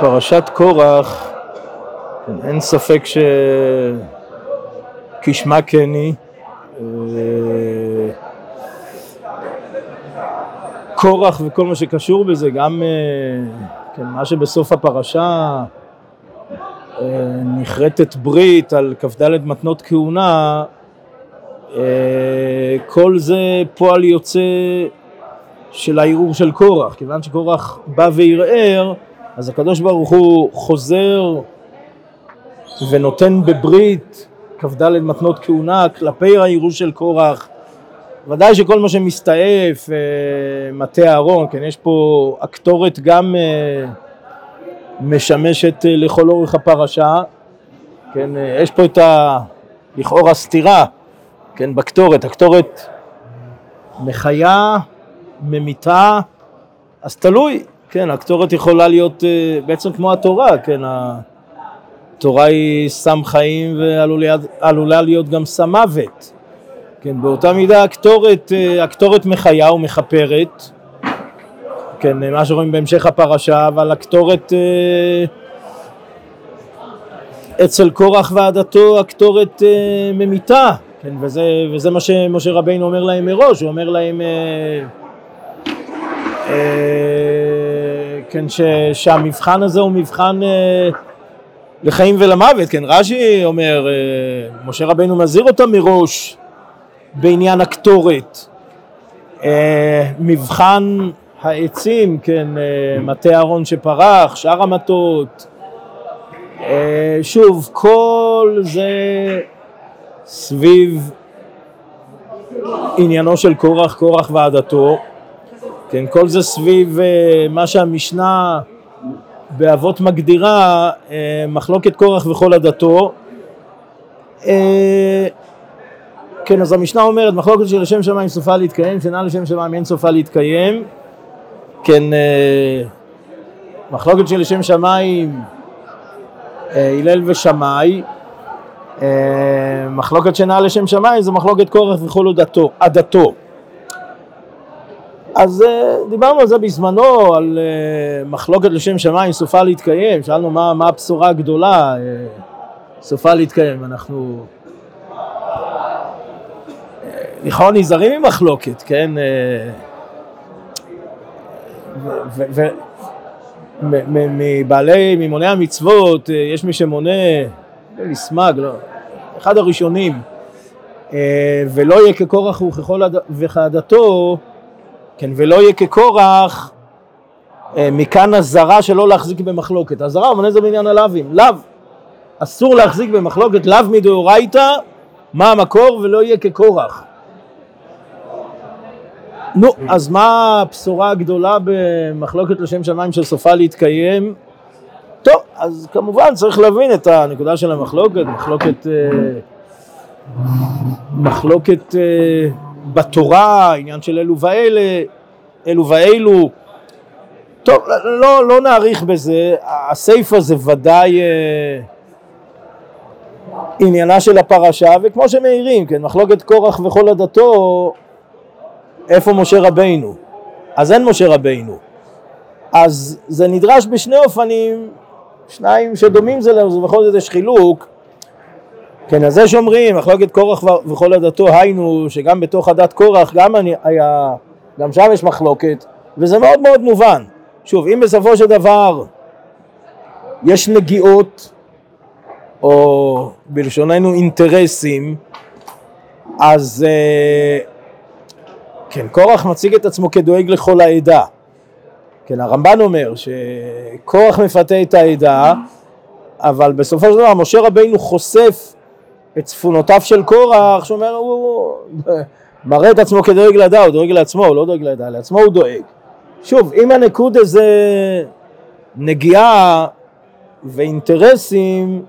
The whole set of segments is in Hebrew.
פרשת קורח, אין ספק שכשמה כן היא. קורח וכל מה שקשור בזה, גם כן, מה שבסוף הפרשה נחרטת ברית על כ"ד מתנות כהונה, כל זה פועל יוצא של הערעור של קורח, כיוון שקורח בא וערער, אז הקדוש ברוך הוא חוזר ונותן בברית כ"ד מתנות כהונה כלפי הערעור של קורח. ודאי שכל מה שמסתעף, אה, מטה אהרון, כן, יש פה הקטורת גם אה, משמשת אה, לכל אורך הפרשה, כן, יש פה את ה... לכאורה סתירה, כן, בקטורת, הקטורת מחיה ממיתה, אז תלוי, כן, הקטורת יכולה להיות אה, בעצם כמו התורה, כן, התורה היא סם חיים ועלולה להיות גם סם מוות, כן, באותה מידה הקטורת, אה, הקטורת מחיה ומכפרת, כן, מה שרואים בהמשך הפרשה, אבל הקטורת אה, אצל קורח ועדתו הקטורת ממיתה, כן, וזה, וזה מה שמשה רבינו אומר להם מראש, הוא אומר להם אה, כן, ש, שהמבחן הזה הוא מבחן אה, לחיים ולמוות, כן, רש"י אומר, אה, משה רבנו מזהיר אותה מראש בעניין הקטורת, מבחן העצים, כן, מטה אהרון שפרח, שאר המטות, שוב, כל זה סביב עניינו של קורח, קורח ועדתו, כן, כל זה סביב אה, מה שהמשנה באבות מגדירה אה, מחלוקת קורח וכל עדתו. אה, כן, אז המשנה אומרת מחלוקת של לשם שמיים סופה להתקיים, שאינה לשם שמיים אין סופה להתקיים. כן, מחלוקת של לשם שמיים הלל ושמאי, מחלוקת שאינה לשם שמיים זה מחלוקת קורח וכל עדתו. אז אה, דיברנו על זה בזמנו, על אה, מחלוקת לשם שמיים סופה להתקיים, שאלנו מה, מה הבשורה הגדולה אה, סופה להתקיים, אנחנו לכאורה נזהרים ממחלוקת, כן? מבעלי, ממוני המצוות, יש מי שמונה, נדמה לי סמג, לא, אחד הראשונים, ולא יהיה כקורח וככל וכעדתו כן, ולא יהיה כקורח, אה, מכאן אזהרה שלא להחזיק במחלוקת. אזהרה אמנה זה בעניין הלאווים, לאו. אסור להחזיק במחלוקת לאו מדאורייתא, מה המקור ולא יהיה כקורח. נו, אז מה הבשורה הגדולה במחלוקת לשם שמיים שסופה להתקיים? טוב, אז כמובן צריך להבין את הנקודה של המחלוקת, מחלוקת, אה, מחלוקת אה, בתורה, עניין של אלו ואלה, אלו ואלו. טוב, לא, לא נאריך בזה, הסיפה זה ודאי אה, עניינה של הפרשה, וכמו שמעירים, כן, מחלוקת קורח וכל עדתו, איפה משה רבינו? אז אין משה רבינו. אז זה נדרש בשני אופנים, שניים שדומים זה לזה, ובכל זאת יש חילוק. כן, אז זה שאומרים, מחלוקת קורח וכל עדתו, היינו שגם בתוך עדת קורח גם היה, גם שם יש מחלוקת, וזה מאוד מאוד מובן. שוב, אם בסופו של דבר יש נגיעות, או בלשוננו אינטרסים, אז אה, כן, קורח מציג את עצמו כדואג לכל העדה. כן, הרמב"ן אומר שקורח מפתה את העדה, אבל בסופו של דבר משה רבינו חושף את צפונותיו של קורח, שאומר, הוא מראה את עצמו כדואג לעדה, הוא דואג לעצמו, הוא לא דואג לעדה, לעצמו הוא דואג. שוב, אם הנקוד הזה נגיעה ואינטרסים,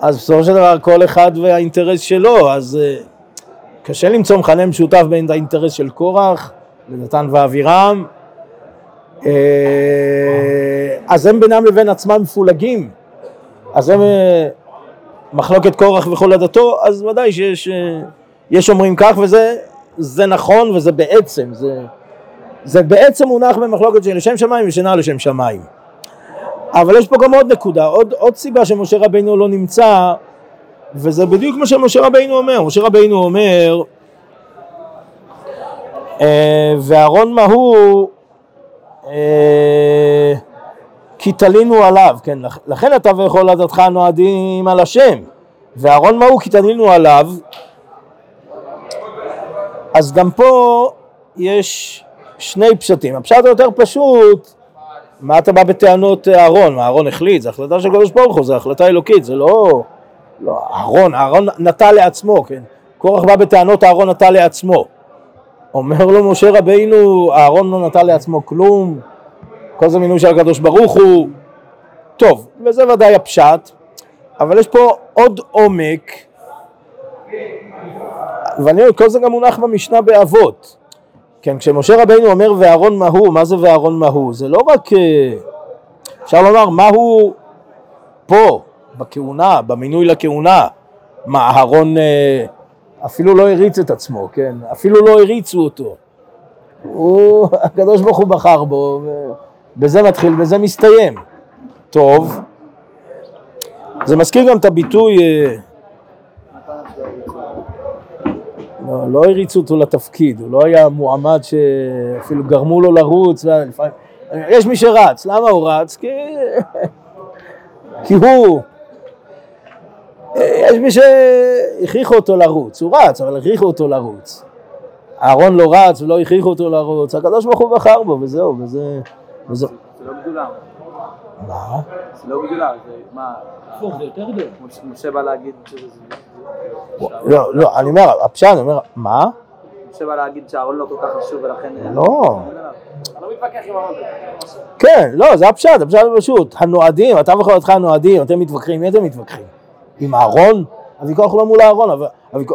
אז בסופו של דבר כל אחד והאינטרס שלו, אז uh, קשה למצוא מכנה משותף בין האינטרס של קורח לדתן ואבירם. Uh, אז הם בינם לבין עצמם מפולגים. אז הם... מחלוקת קורח וכל עדתו, אז ודאי שיש אה, יש אומרים כך וזה זה נכון וזה בעצם, זה, זה בעצם מונח במחלוקת של לשם שמיים ושנה לשם שמיים. אבל יש פה גם עוד נקודה, עוד, עוד סיבה שמשה רבינו לא נמצא, וזה בדיוק מה שמשה רבינו אומר. משה רבינו אומר, אה, ואהרון מה הוא, אה, כי תלינו עליו, כן, לכן אתה וכל עדתך נועדים על השם, ואהרון מה הוא, כי תלינו עליו, אז גם פה יש שני פשטים. הפשט היותר פשוט, מה אתה בא בטענות אהרון? מה אהרון החליט? זו החלטה של קדוש ברוך הוא, זו החלטה אלוקית, זה לא... לא, אהרון, אהרון נטע לעצמו, כן? קורח בא בטענות אהרון נטע לעצמו. אומר לו משה רבינו, אהרון לא נטע לעצמו כלום, כל זה מינוי של הקדוש ברוך הוא. טוב, וזה ודאי הפשט, אבל יש פה עוד עומק, ואני אומר, כל זה גם מונח במשנה באבות. כן, כשמשה רבינו אומר ואהרון מה הוא, מה זה ואהרון מה הוא? זה לא רק, אה, אפשר לומר, מה הוא פה, בכהונה, במינוי לכהונה. מה, אהרון אה, אפילו לא הריץ את עצמו, כן? אפילו לא הריצו אותו. הוא, הקדוש ברוך הוא בחר בו, בזה מתחיל, בזה מסתיים. טוב, זה מזכיר גם את הביטוי אה, לא, לא הריצו אותו לתפקיד, הוא לא היה מועמד שאפילו גרמו לו לרוץ, יש מי שרץ, למה הוא רץ? כי, כי הוא, יש מי שהכריחו אותו לרוץ, הוא רץ, אבל הכריחו אותו לרוץ. אהרון לא רץ ולא הכריחו אותו לרוץ, הקדוש ברוך הוא בחר בו וזהו, וזה... זה לא גדולה. מה? זה לא גדולה, זה מה? הפוך, זה יותר גדול. משה בא להגיד שזה... לא, לא, אני אומר, הפשט, אני אומר, מה? משה בא להגיד שאהרון לא כל כך חשוב ולכן... לא. לא. כן, לא, זה הפשט, הפשט פשוט. הנועדים, אתה וחברתך הנועדים, אתם מתווכחים, מי אתם מתווכחים? עם אהרון? הוויכוח הוא לא מול אהרון,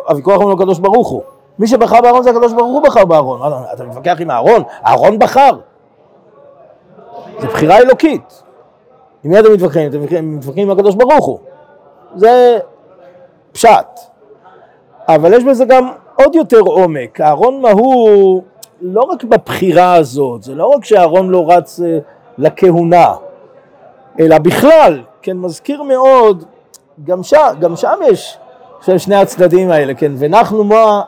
הוויכוח הוא מול הקדוש ברוך הוא. מי שבחר באהרון זה הקדוש ברוך הוא בחר באהרון. אתה מתווכח עם אהרון? אהרון בחר. זו בחירה אלוקית. עם מי אתם מתווכחים? אתם מתווכחים עם הקדוש ברוך הוא. זה פשט. אבל יש בזה גם עוד יותר עומק. אהרון מה הוא לא רק בבחירה הזאת, זה לא רק שאהרון לא רץ אה, לכהונה, אלא בכלל, כן, מזכיר מאוד, גם, ש, גם שם יש של שני הצדדים האלה, כן, ונחנו מה,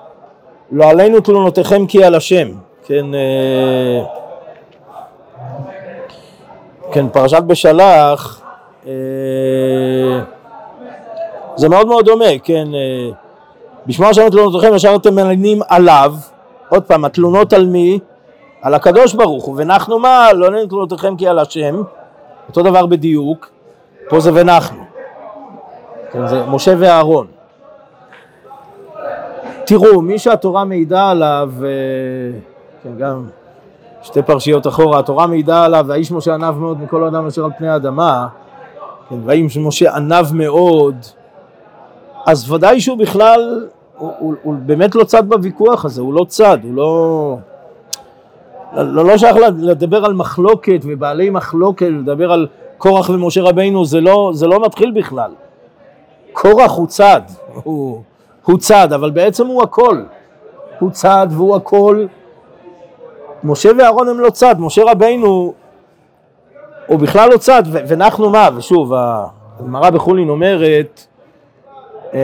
לא עלינו תלונותיכם כי על השם, כן, אה, כן, פרשת בשלח, אה, זה מאוד מאוד דומה, כן, בשמוע השם את תלונותיכם ישר אתם מלינים עליו, עוד פעם, התלונות על מי? על הקדוש ברוך הוא, ונחנו מה? לא עלינו תלונותיכם כי על השם, אותו דבר בדיוק, פה זה ונחנו, כן, זה משה ואהרון. תראו, מי שהתורה מעידה עליו, אה, כן, גם שתי פרשיות אחורה, התורה מעידה עליו, והאיש משה ענב מאוד מכל האדם אשר על פני האדמה, כן, והאיש משה ענב מאוד, אז ודאי שהוא בכלל, הוא, הוא, הוא באמת לא צד בוויכוח הזה, הוא לא צד, הוא לא... לא, לא שייך לדבר על מחלוקת ובעלי מחלוקת, לדבר על קורח ומשה רבינו, זה לא, זה לא מתחיל בכלל. קורח הוא צד, הוא, הוא צד, אבל בעצם הוא הכל. הוא צד והוא הכל. משה ואהרון הם לא צד, משה רבינו הוא בכלל לא צד, ואנחנו מה, ושוב, הגמרא בחולין אומרת, אה,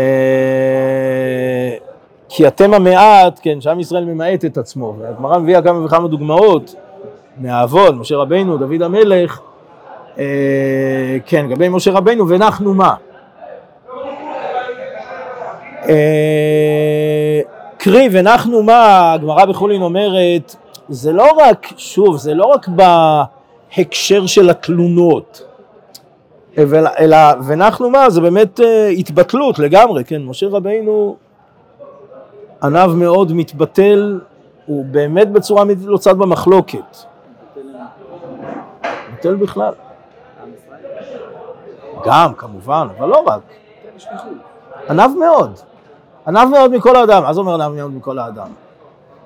כי אתם המעט, כן, שעם ישראל ממעט את עצמו, והגמרא מביאה כמה וכמה דוגמאות מהאבות, משה רבינו, דוד המלך, אה, כן, לגבי משה רבינו, ונחנו מה? אה, קרי, ונחנו מה, הגמרא בחולין אומרת, זה לא רק, שוב, זה לא רק בהקשר של התלונות, אלא, ונחנו מה, זה באמת אה, התבטלות לגמרי, כן, משה רבינו עניו מאוד מתבטל, הוא באמת בצורה אמיתית לא צד במחלוקת. מתבטל בכלל. גם, כמובן, אבל לא רק. עניו מאוד. עניו מאוד מכל האדם. מה זה אומר עניו מאוד מכל האדם?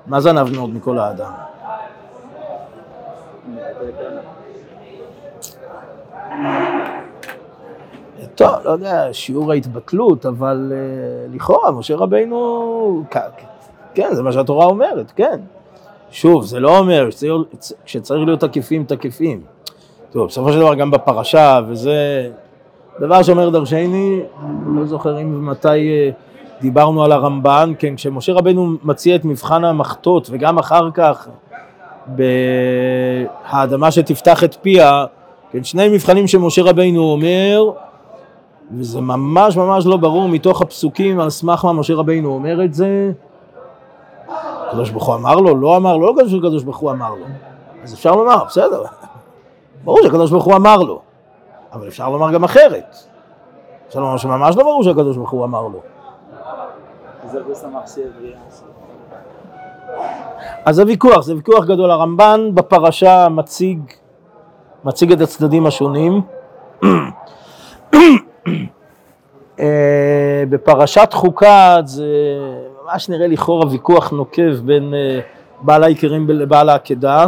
מה זה עניו מאוד מכל האדם? טוב, לא יודע, שיעור ההתבטלות, אבל uh, לכאורה, משה רבינו, כן, זה מה שהתורה אומרת, כן. שוב, זה לא אומר שצריך, להיות תקפים, תקפים. טוב, בסופו של דבר גם בפרשה, וזה דבר שאומר דרשני, לא זוכר אם ומתי אה, דיברנו על הרמב"ן, כן, כשמשה רבנו מציע את מבחן המחטות, וגם אחר כך בהאדמה שתפתח את פיה, כן, שני מבחנים שמשה רבנו אומר, וזה ממש ממש לא ברור מתוך הפסוקים על סמך מה משה רבינו אומר את זה. הקדוש ברוך הוא אמר לו, לא אמר לו, לא קדוש הקדוש ברוך הוא אמר לו. אז אפשר לומר, בסדר, ברור שהקדוש ברוך הוא אמר לו, אבל אפשר לומר גם אחרת. אפשר לומר שממש לא ברור שהקדוש ברוך הוא אמר לו. אז זה ויכוח, זה ויכוח גדול. הרמב"ן בפרשה מציג, מציג את הצדדים השונים. אה, בפרשת חוקת זה ממש נראה לכאורה ויכוח נוקב בין אה, בעל העיקרים לבעל העקדה.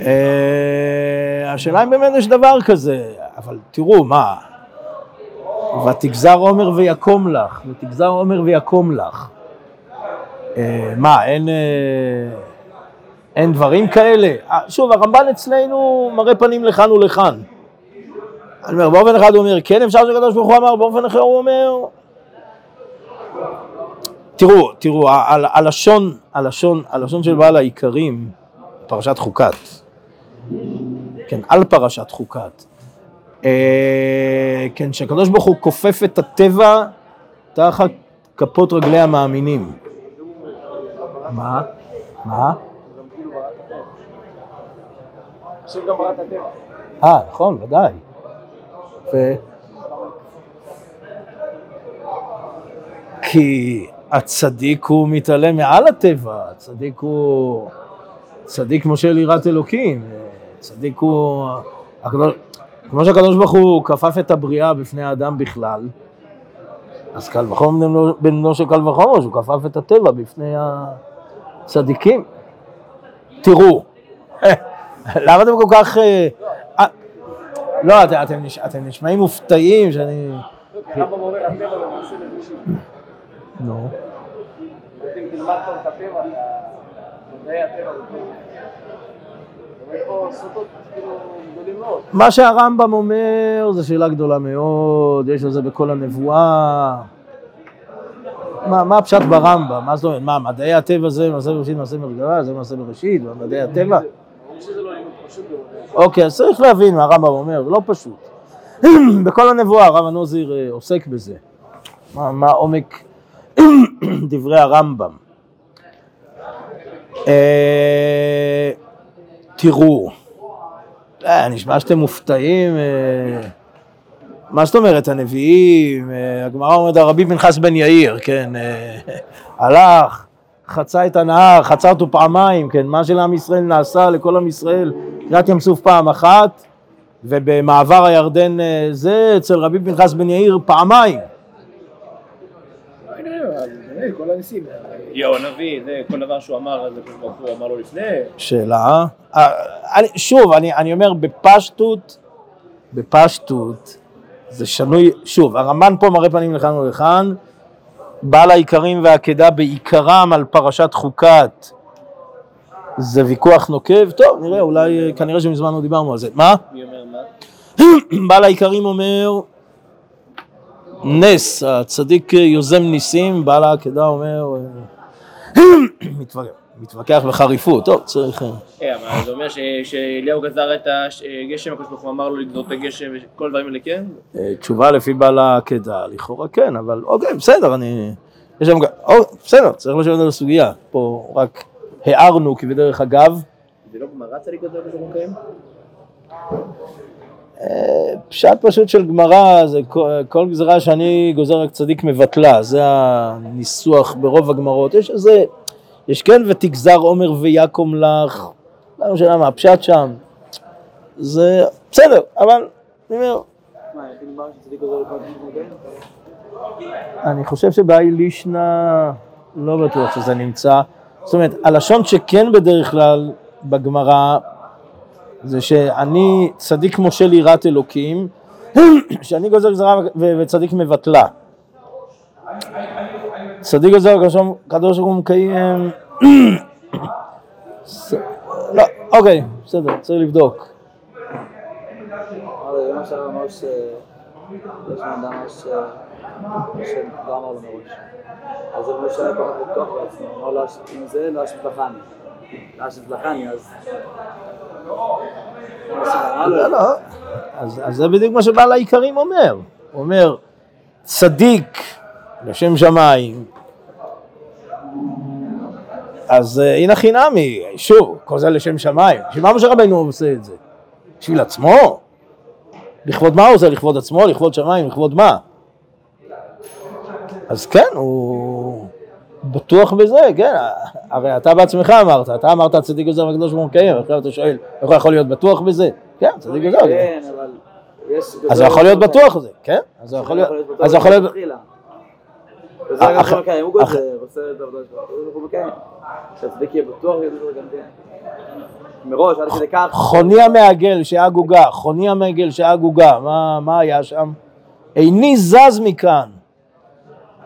אה, השאלה אם באמת יש דבר כזה, אבל תראו, מה, ותגזר עומר ויקום לך, ותגזר עומר ויקום לך. מה, אין, אין דברים כאלה? שוב, הרמב"ן אצלנו מראה פנים לכאן ולכאן. אני אומר, באופן אחד הוא אומר, כן אפשר שהקדוש ברוך הוא אמר, באופן אחר הוא אומר... תראו, תראו, הלשון, הלשון, הלשון של בעל העיקרים, פרשת חוקת, כן, על פרשת חוקת, אה, כן, שהקדוש ברוך הוא כופף את הטבע תחת כפות רגלי המאמינים. מה? מה? אה, נכון, ודאי. יפה. כי הצדיק הוא מתעלם מעל הטבע, הצדיק הוא צדיק כמו של יראת אלוקים, צדיק הוא... הקדוש... כמו שהקדוש ברוך הוא כפף את הבריאה בפני האדם בכלל, אז קל וחומר בנו של קל וחומר, שהוא כפף את הטבע בפני הצדיקים. תראו, למה אתם כל כך... אה, לא, אתם, אתם, נש, אתם נשמעים מופתעים שאני... נו. מה שהרמב"ם אומר זה שאלה גדולה מאוד, יש לזה בכל הנבואה. מה, מה הפשט ברמב"ם? מה זאת אומרת? מה, מדעי הטבע זה מעשה בראשית, מעשה מרגבה, זה מעשה בראשית, מדעי הטבע? אוקיי, אז צריך להבין מה הרמב"ם אומר, לא פשוט. בכל הנבואה הרב הנוזיר אה, עוסק בזה. מה, מה עומק דברי הרמב"ם. אה, תראו, אה, נשמע שאתם מופתעים. מה זאת אומרת, הנביאים, הגמרא אומרת, הרבי פנחס בן יאיר, כן, הלך, חצה את הנהר, חצה אותו פעמיים, כן, מה שלעם ישראל נעשה לכל עם ישראל, קריאת ים סוף פעם אחת, ובמעבר הירדן אה, זה, אצל רבי פנחס בן יאיר פעמיים. יהו הנביא, זה כל דבר שהוא אמר, זה הוא אמר לו לפני. שאלה, אה, שוב, אני אומר בפשטות, בפשטות, זה שנוי, שוב, הרמב"ן פה מראה פנים לכאן ולכאן, בעל העיקרים והעקדה בעיקרם על פרשת חוקת זה ויכוח נוקב, טוב נראה אולי כנראה שמזמן לא דיברנו על זה, מה? מי אומר מה? בעל העיקרים אומר נס, הצדיק יוזם ניסים, בעל העקדה אומר מתווכח בחריפות, טוב צריך... אה, אבל זה אומר שאליהו גזר את הגשם, הקדוש ברוך הוא אמר לו לגזור את הגשם וכל הדברים האלה כן? אה, תשובה לפי בעל העקדה, לכאורה כן, אבל אוקיי, בסדר, אני... יש שם... בסדר, צריך לשבת על הסוגיה, פה רק הערנו כבדרך אגב. זה לא גמרא צריך גזר את זה אה, פשט פשוט של גמרא, זה כל גזרה שאני גוזר רק צדיק מבטלה, זה הניסוח ברוב הגמרות. יש איזה... יש כן ותגזר עומר ויקום לך, לא משנה מה, הפשט שם, זה בסדר, אבל אני אומר... אני חושב שבאי לישנה לא בטוח שזה נמצא, זאת אומרת, הלשון שכן בדרך כלל בגמרא זה שאני צדיק משה ליראת אלוקים, שאני גוזר גזרה וצדיק מבטלה. צדיק גוזר הקדוש ברוך הוא מקיים לא, אוקיי, בסדר, צריך לבדוק. אמר ש... שלא אמר מראש. אז הוא שהיה כל כך בטוח בעצמו, אם זה לא אשת לחני. לא אשת לחני, אז... לא, לא. אז, זה בדיוק מה שבעל העיקרים אומר. הוא אומר, צדיק לשם שמיים, אז אה, הנה חינמי, שוב, כל זה לשם שמיים. בשביל מה משה רבנו עושה את זה? בשביל עצמו? לכבוד מה הוא עושה? לכבוד עצמו? לכבוד שמיים? לכבוד מה? אז כן, הוא בטוח בזה, כן, הרי אתה בעצמך אמרת, אתה אמרת הצדיק הזה והקדוש ברוך הוא מקיים, עכשיו אתה שואל, איך הוא יכול להיות בטוח בזה? כן, צדיק הזה. כן, אבל... אז הוא יכול להיות בטוח בזה, כן? אז הוא יכול להיות... וזה גם הוא גוזר, עושה את העבודה שלו. שהצדיק יהיה בטוח, כן. מראש, עד כדי כך. חוני המעגל שהיה גוגה, חוני המעגל שהיה גוגה, מה, מה היה שם? איני זז מכאן.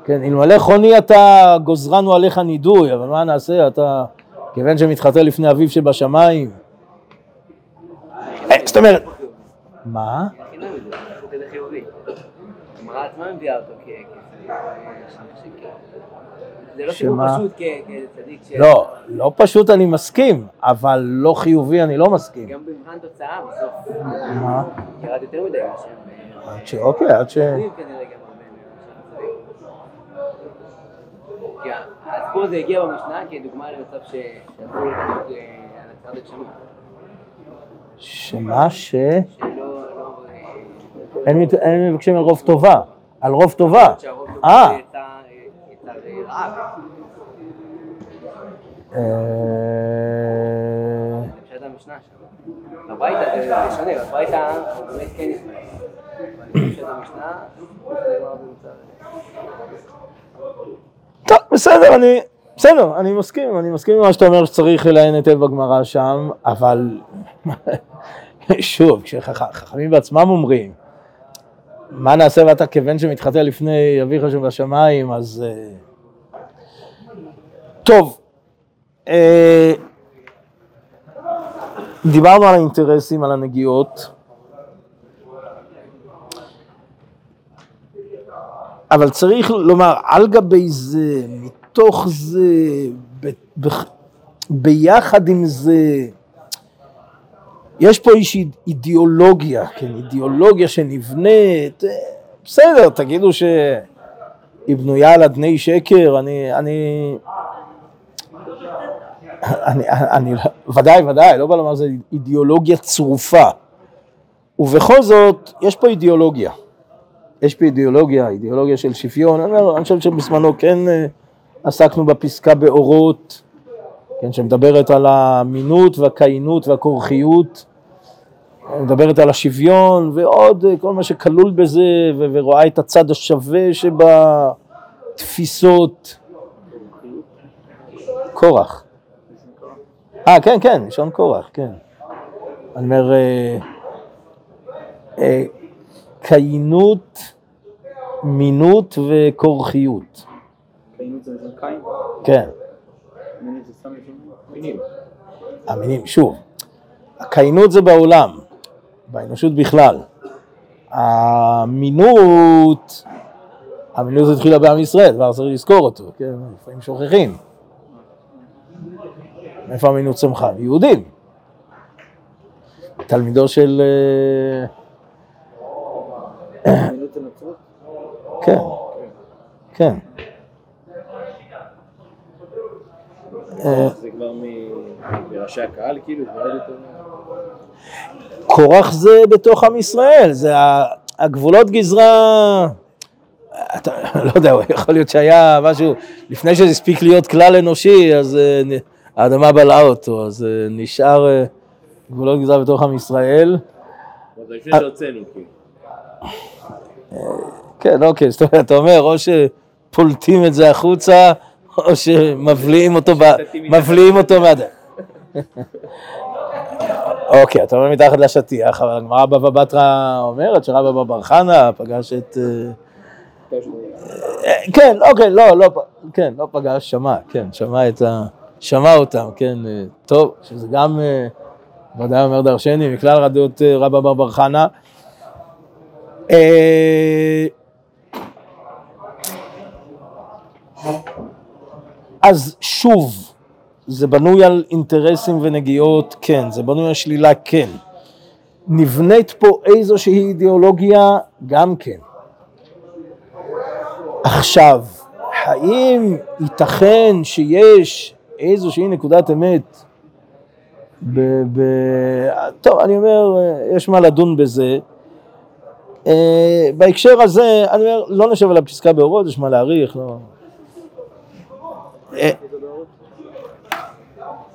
כן, אלמלא חוני אתה גוזרנו עליך נידוי, אבל מה נעשה, אתה כיוון שמתחתן לפני אביו שבשמיים. אה, זאת אומרת, מה? משהו זה לא סיפור? פשוט כצדיק ש... לא, לא פשוט אני מסכים, אבל לא חיובי אני לא מסכים. גם במבחן תוצאה בסוף מה? ירד יותר מדי מהשם. עד ש... אוקיי, עד ש... יודעים כנראה גם הרבה כי הסיפור הזה הגיע במשנה כדוגמה למצב ש... שאסור לקנות אה, על הצד הגשמה. שמה ש... לא... אה, אין אין מבקשים על רוב טובה, על רוב טובה. אה. אה, זה. בברייתא זה זה שונה, בברייתא באמת כן ישמע. אבל פשט המשנה, זה כבר נמצא. טוב, בסדר, אני... בסדר, אני מסכים, אני מסכים עם מה שאתה אומר שצריך לעיין היטב בגמרא שם, אבל שוב, כשחכמים בעצמם אומרים, מה נעשה ואתה כבן שמתחתן לפני אביך שבשמיים, אז... אה, טוב, אה, דיברנו על האינטרסים, על הנגיעות. אבל צריך לומר, על גבי זה, מתוך זה, ב, ב, ביחד עם זה, יש פה איזושהי אידיאולוגיה, כן, אידיאולוגיה שנבנית, אה, בסדר, תגידו שהיא בנויה על אדני שקר, אני, אני, אני, אני, ודאי, ודאי, לא בא לומר זה אידיאולוגיה צרופה, ובכל זאת, יש פה אידיאולוגיה. יש פה אידיאולוגיה, אידיאולוגיה של שוויון, אני, חושב שבזמנו כן אה, עסקנו בפסקה באורות, כן, שמדברת על האמינות והקיינות והכורחיות, מדברת על השוויון ועוד אה, כל מה שכלול בזה ו- ורואה את הצד השווה שבתפיסות. קורח. אה, כן, כן, לשון קורח, כן. אני אומר, אה, אה, קיינות, מינות וכורחיות. קיינות זה קין, כן. המינים, שוב, הקיינות זה בעולם, באנושות בכלל. המינות, המינות התחילה בעם ישראל, כבר צריך לזכור אותו, כן, לפעמים שוכחים. מאיפה המינות צמחה? יהודים. תלמידו של... אה, מינות זה נצרות? כן, כן. אה, זה כבר מ- מראשי הקהל כאילו, עוד. קורח זה בתוך עם ישראל, זה הגבולות גזרה, אתה לא יודע, יכול להיות שהיה משהו, לפני שזה הספיק להיות כלל אנושי, אז אה, האדמה בלעה אותו, אז אה, נשאר אה, גבולות גזרה בתוך עם ישראל. זה לפני אה. שהוצאנו, כאילו. כן, אוקיי, זאת אומרת, אתה אומר, או שפולטים את זה החוצה, או שמבליעים אותו. מבליעים אותו מהדרך. אוקיי, אתה אומר מתחת לשטיח, אבל הגמרא בבא בתרא אומרת שרבא בר בר חנא פגש את... אה, אה, כן, אוקיי, לא, לא, כן, לא פגש, שמע, כן, שמע את ה... שמע אותם, כן, אה, טוב, שזה גם ודאי אומר דרשני, מכלל רדות רבא בר בר חנא. אה, אז שוב, זה בנוי על אינטרסים ונגיעות, כן, זה בנוי על שלילה, כן. נבנית פה איזושהי אידיאולוגיה, גם כן. עכשיו, האם ייתכן שיש איזושהי נקודת אמת ב... ב... טוב, אני אומר, יש מה לדון בזה. אה, בהקשר הזה, אני אומר, לא נשב על הפסקה באורות, יש מה להעריך, לא... אה,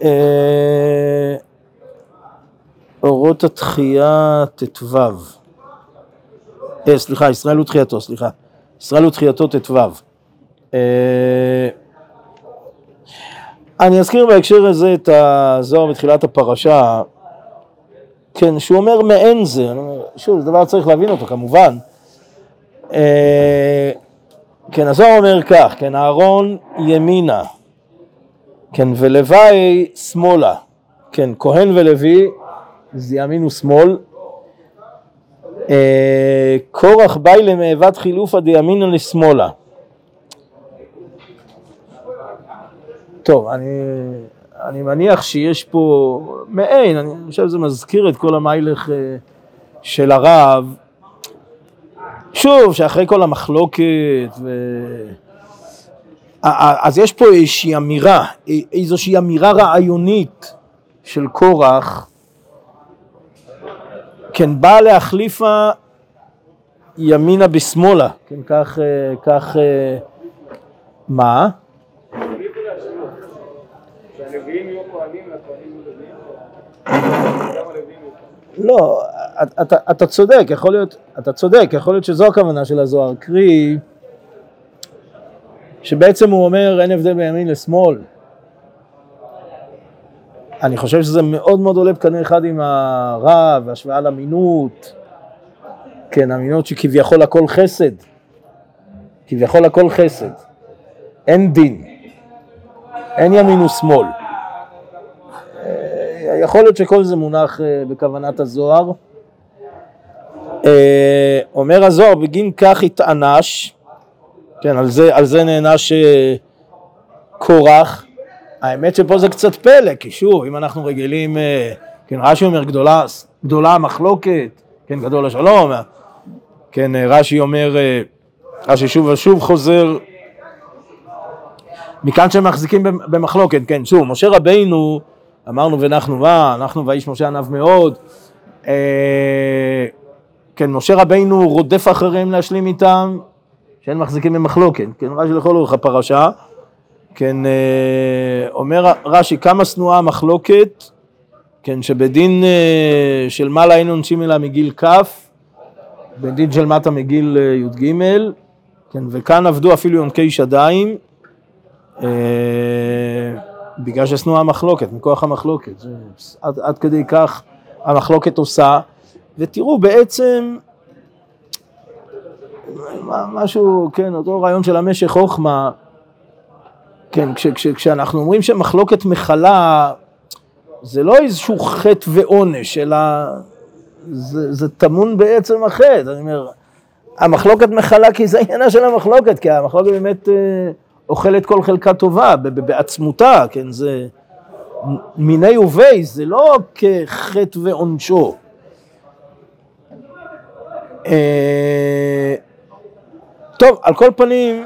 אה, אורות התחייה ט"ו. אה, סליחה, ישראל ותחייתו, סליחה. ישראל ותחייתו ט"ו. אה, אני אזכיר בהקשר הזה את הזוהר בתחילת הפרשה, כן, שהוא אומר מעין זה, שוב, זה דבר צריך להבין אותו כמובן. אה, כן, הזוהר אומר כך, כן, אהרון ימינה, כן, ולוואי שמאלה, כן, כהן ולוי זה ימין ושמאל. אה, קורח באי למאבת חילופא דימינא לשמאלה. טוב, אני, אני מניח שיש פה מעין, אני חושב שזה מזכיר את כל המיילך אה, של הרב. שוב, שאחרי כל המחלוקת, ו... אז יש פה איזושהי אמירה, איזושהי אמירה רעיונית של קורח, כן, באה להחליפה ימינה בשמאלה, כן, כך, אה, כך, אה, מה? לא, אתה, אתה צודק, יכול להיות, אתה צודק, יכול להיות שזו הכוונה של הזוהר, קרי שבעצם הוא אומר אין הבדל בימין לשמאל. אני חושב שזה מאוד מאוד עולה בקנה אחד עם הרב, השוואה לאמינות, כן, אמינות שכביכול הכל חסד, כביכול הכל חסד, אין דין, אין ימין ושמאל. אה, יכול להיות שכל זה מונח אה, בכוונת הזוהר. אה, אומר הזוהר, בגין כך התענש, כן, על זה, על זה נענש קורח. האמת שפה זה קצת פלא, כי שוב, אם אנחנו רגילים, כן, רש"י אומר גדולה, גדולה המחלוקת, כן, גדול השלום, כן, רש"י אומר, רש"י שוב ושוב חוזר, מכאן שהם מחזיקים במחלוקת, כן, שוב, משה רבינו, אמרנו ונחנו מה, אנחנו והאיש משה ענב מאוד, כן, משה רבינו רודף אחריהם להשלים איתם, שאין מחזיקים במחלוקת, כן, רש"י לכל אורך הפרשה, כן, אומר רש"י, כמה שנואה המחלוקת, כן, שבדין של מעלה היינו עונשים אלא מגיל כ', בדין של מטה מגיל י"ג, כן, וכאן עבדו אפילו יונקי שדיים, בגלל ששנואה המחלוקת, מכוח המחלוקת, זה, עד, עד כדי כך המחלוקת עושה, ותראו בעצם משהו, כן, אותו רעיון של המשך חוכמה, כן, כש, כש, כשאנחנו אומרים שמחלוקת מכלה, זה לא איזשהו חטא ועונש, אלא זה, זה טמון בעצם החטא, אני אומר, המחלוקת מכלה כי זה עניינה של המחלוקת, כי המחלוקת באמת אה, אוכלת כל חלקה טובה, בעצמותה, כן, זה מיני ובי, זה לא כחטא ועונשו. אה, טוב, על כל פנים,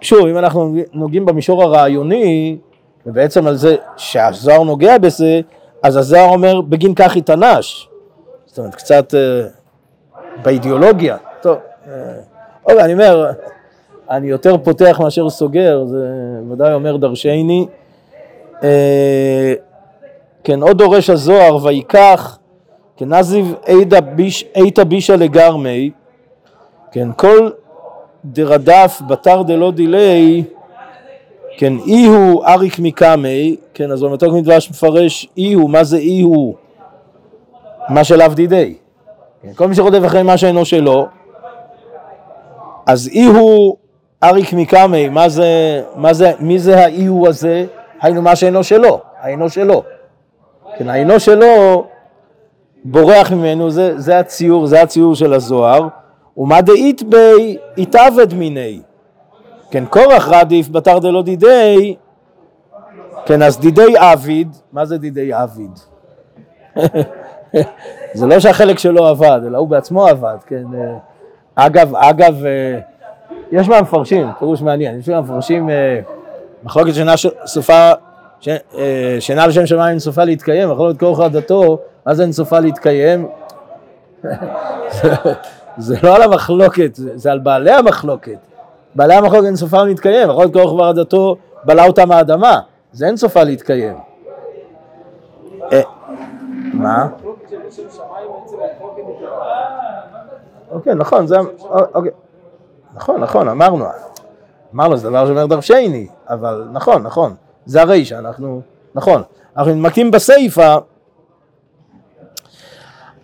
שוב, אם אנחנו נוגעים במישור הרעיוני, ובעצם על זה שהזוהר נוגע בזה, אז הזוהר אומר בגין כך התענש. זאת אומרת, קצת אה, באידיאולוגיה. טוב, אה, אני אומר, אני יותר פותח מאשר סוגר, זה ודאי אומר דרשני. אה, כן, עוד דורש הזוהר, ויקח, כן, נזיב איתא בישא לגרמי, כן, כל דרדף בתר דלא דילי, כן, אי הוא אריק מקמי, כן, אז במתוק מדבש מפרש אי הוא, מה זה אי הוא? מה שלאו דידי. כן, כל מי שרודף אחרי מה שאינו שלו, אז אי הוא אריק מקמי, מה זה, מה זה, מי זה האי הוא הזה? היינו מה שאינו שלו, האינו שלו. כן, האינו שלו בורח ממנו, זה, זה הציור, זה הציור של הזוהר, ומה דאית בי התעבד מיני. כן, קורח רדיף בתר דלא דידי, כן, אז דידי עביד, מה זה דידי עביד? זה לא שהחלק שלו עבד, אלא הוא בעצמו עבד, כן. אגב, אגב, אה, יש מהמפרשים, פירוש מעניין, יש מהמפרשים אה, מחלוקת שינה סופה, אה, שינה לשם שמיים סופה להתקיים, מחלוקת כוח עדתו, מה זה אין סופה להתקיים? זה- לא על המחלוקת, זה על בעלי המחלוקת. בעלי המחלוקת אין סופה להתקיים, מחלוקת כוח ועדתו בלע אותם האדמה, זה אין סופה להתקיים. אה, מה? אוקיי, נכון, זה... אוקיי. נכון, נכון, אמרנו. אמרנו, זה דבר שאומר דרשני, אבל נכון, נכון. זה הרישא, אנחנו... נכון. אנחנו מתמקדים בסיפא,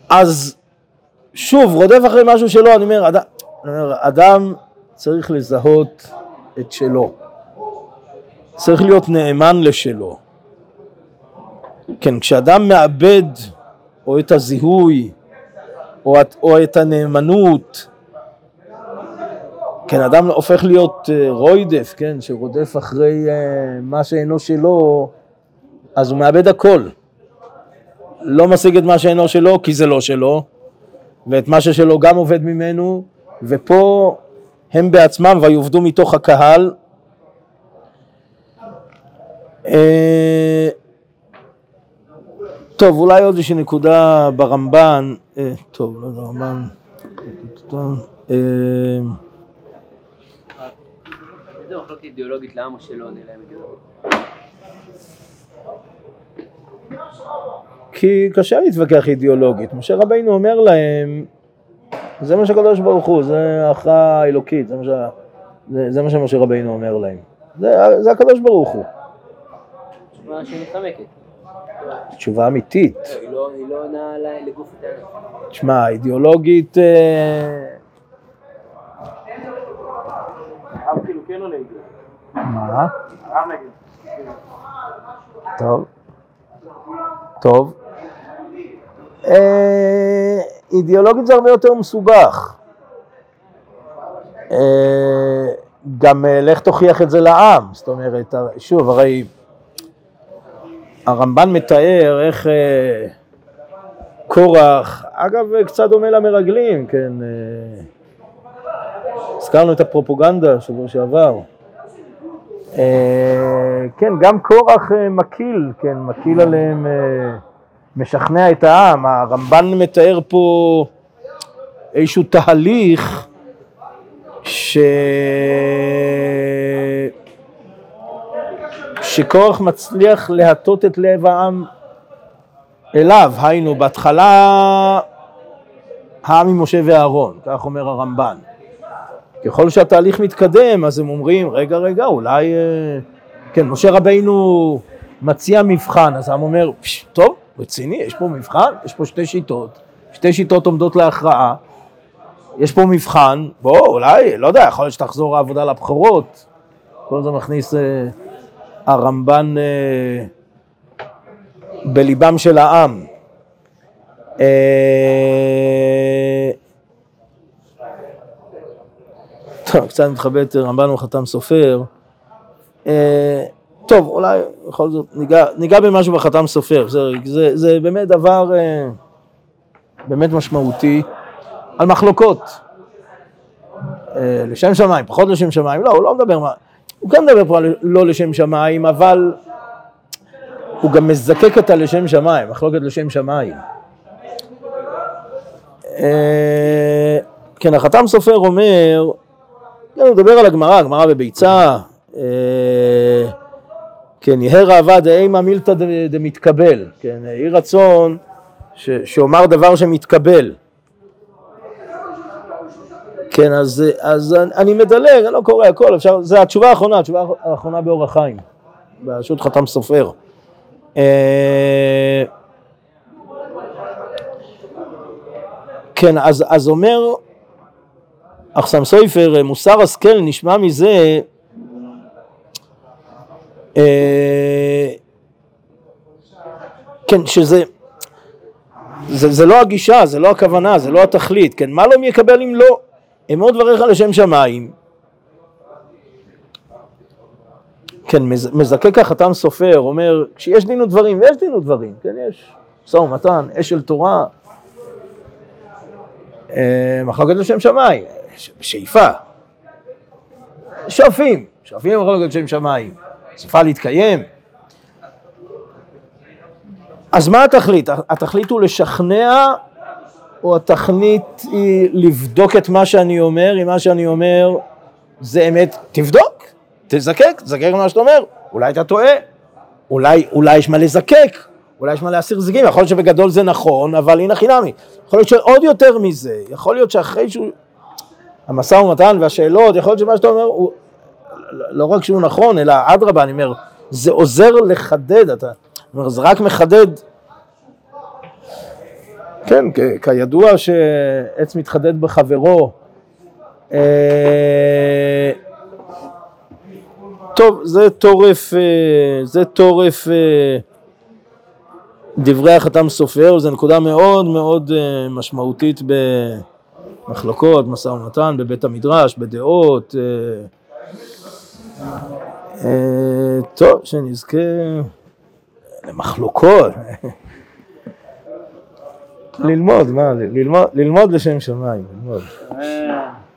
אז שוב, רודף אחרי משהו שלו, אני אומר, אומר, אדם צריך לזהות את שלו. צריך להיות נאמן לשלו. כן, כשאדם מאבד או את הזיהוי או או את הנאמנות, כן, אדם הופך להיות אה, רוידף, כן, שרודף אחרי אה, מה שאינו שלו, אז הוא מאבד הכל. לא משיג את מה שאינו שלו, כי זה לא שלו, ואת מה ששלו גם עובד ממנו, ופה הם בעצמם ויובדו מתוך הקהל. אה, טוב, אולי עוד איזושהי נקודה ברמב"ן, טוב, לא ברמב"ן, איזה מחלוקת אידיאולוגית לעם שלא עונה להם? כי קשה להתווכח אידיאולוגית. משה רבינו אומר להם, זה מה שהקדוש ברוך הוא, זה ההכרעה האלוקית, זה מה, ש... זה, זה מה שמשה רבינו אומר להם. זה, זה הקדוש ברוך הוא. תשובה שמתחמקת. תשובה אמיתית. היא לא- היא לא עונה לגוף הטענה. תשמע, אידיאולוגית... אה, מה? טוב. טוב. אה, אידיאולוגית זה הרבה יותר מסובך. אה, גם אה, לך תוכיח את זה לעם, זאת אומרת, שוב, הרי הרמב"ן מתאר איך אה, קורח, אגב, אה, קצת דומה למרגלים, כן, אה, הזכרנו את הפרופוגנדה שבוע שעבר. אה, כן, גם קורח אה, מקיל, כן, מקיל עליהם, אה, משכנע את העם. הרמב"ן מתאר פה איזשהו תהליך ש... שקורח מצליח להטות את לב העם אליו, היינו, בהתחלה העם עם משה ואהרון, כך אומר הרמב"ן. ככל שהתהליך מתקדם, אז הם אומרים, רגע, רגע, אולי... אה, כן, משה רבינו מציע מבחן, אז העם אומר, "פש, טוב, רציני, יש פה מבחן, יש פה שתי שיטות, שתי שיטות עומדות להכרעה, יש פה מבחן, בוא, אולי, לא יודע, יכול להיות שתחזור העבודה לבחירות, כל זה מכניס אה, הרמב"ן אה, בליבם של העם. אה, טוב, קצת מתחבט רמב"ן וחתם סופר. אה, טוב, אולי בכל זאת ניגע, ניגע במשהו בחתם סופר, זה, זה, זה באמת דבר אה, באמת משמעותי על מחלוקות. אה, לשם שמיים, פחות לשם שמיים, לא, הוא לא מדבר, הוא כן מדבר פה על לא לשם שמיים, אבל הוא גם מזקק את הלשם שמיים, מחלוקת לשם שמיים. כן, החתם סופר אומר, כן, הוא מדבר על הגמרא, הגמרא בביצה, אה, כן, יהא ראווה דאימה מילתא דמתקבל, כן, יהי רצון ש- שאומר דבר שמתקבל. כן, אז, אז אני- אני מדלג, אני לא קורא הכל, אפשר, זה התשובה האחרונה, התשובה האחרונה באור החיים, ברשות חתם סופר. אה, כן, אז, אז אומר אחסם סופר, מוסר השכל נשמע מזה אה, כן, שזה זה, זה לא הגישה, זה לא הכוונה, זה לא התכלית, כן? מה לא מי יקבל אם לא? אמור דבריך לשם שמיים. כן, מז- מזקק החתם סופר, אומר, כשיש דין ודברים, ויש דין ודברים, כן, יש משא ומתן, אש של תורה, אה, מחלוקת לשם שמיים, שאיפה, שואפים, שואפים למחלוקת לשם שמיים, סופה להתקיים. אז מה התכלית? התכלית הוא לשכנע, או התכלית היא לבדוק את מה שאני אומר, אם מה שאני אומר זה אמת, תבדוק, תזקק, תזקק מה שאתה אומר, אולי אתה טועה, אולי, אולי יש מה לזקק, אולי יש מה להסיר זיגים, יכול להיות שבגדול זה נכון, אבל הנה חינמי, יכול להיות שעוד יותר מזה, יכול להיות שאחרי שהוא, המשא ומתן והשאלות, יכול להיות שמה שאתה אומר הוא, לא רק שהוא נכון, אלא אדרבה, אני אומר, זה עוזר לחדד, אתה, אומר, זה רק מחדד, כן, כ- כידוע שעץ מתחדד בחברו, אה, טוב, זה טורף, אה, זה טורף אה, דברי החתם סופר, זו נקודה מאוד מאוד משמעותית במחלוקות, משא ומתן, בבית המדרש, בדעות. אה, אה, טוב, שנזכה למחלוקות. ללמוד, מה, ללמוד, ללמוד לשם שמיים, ללמוד. אה,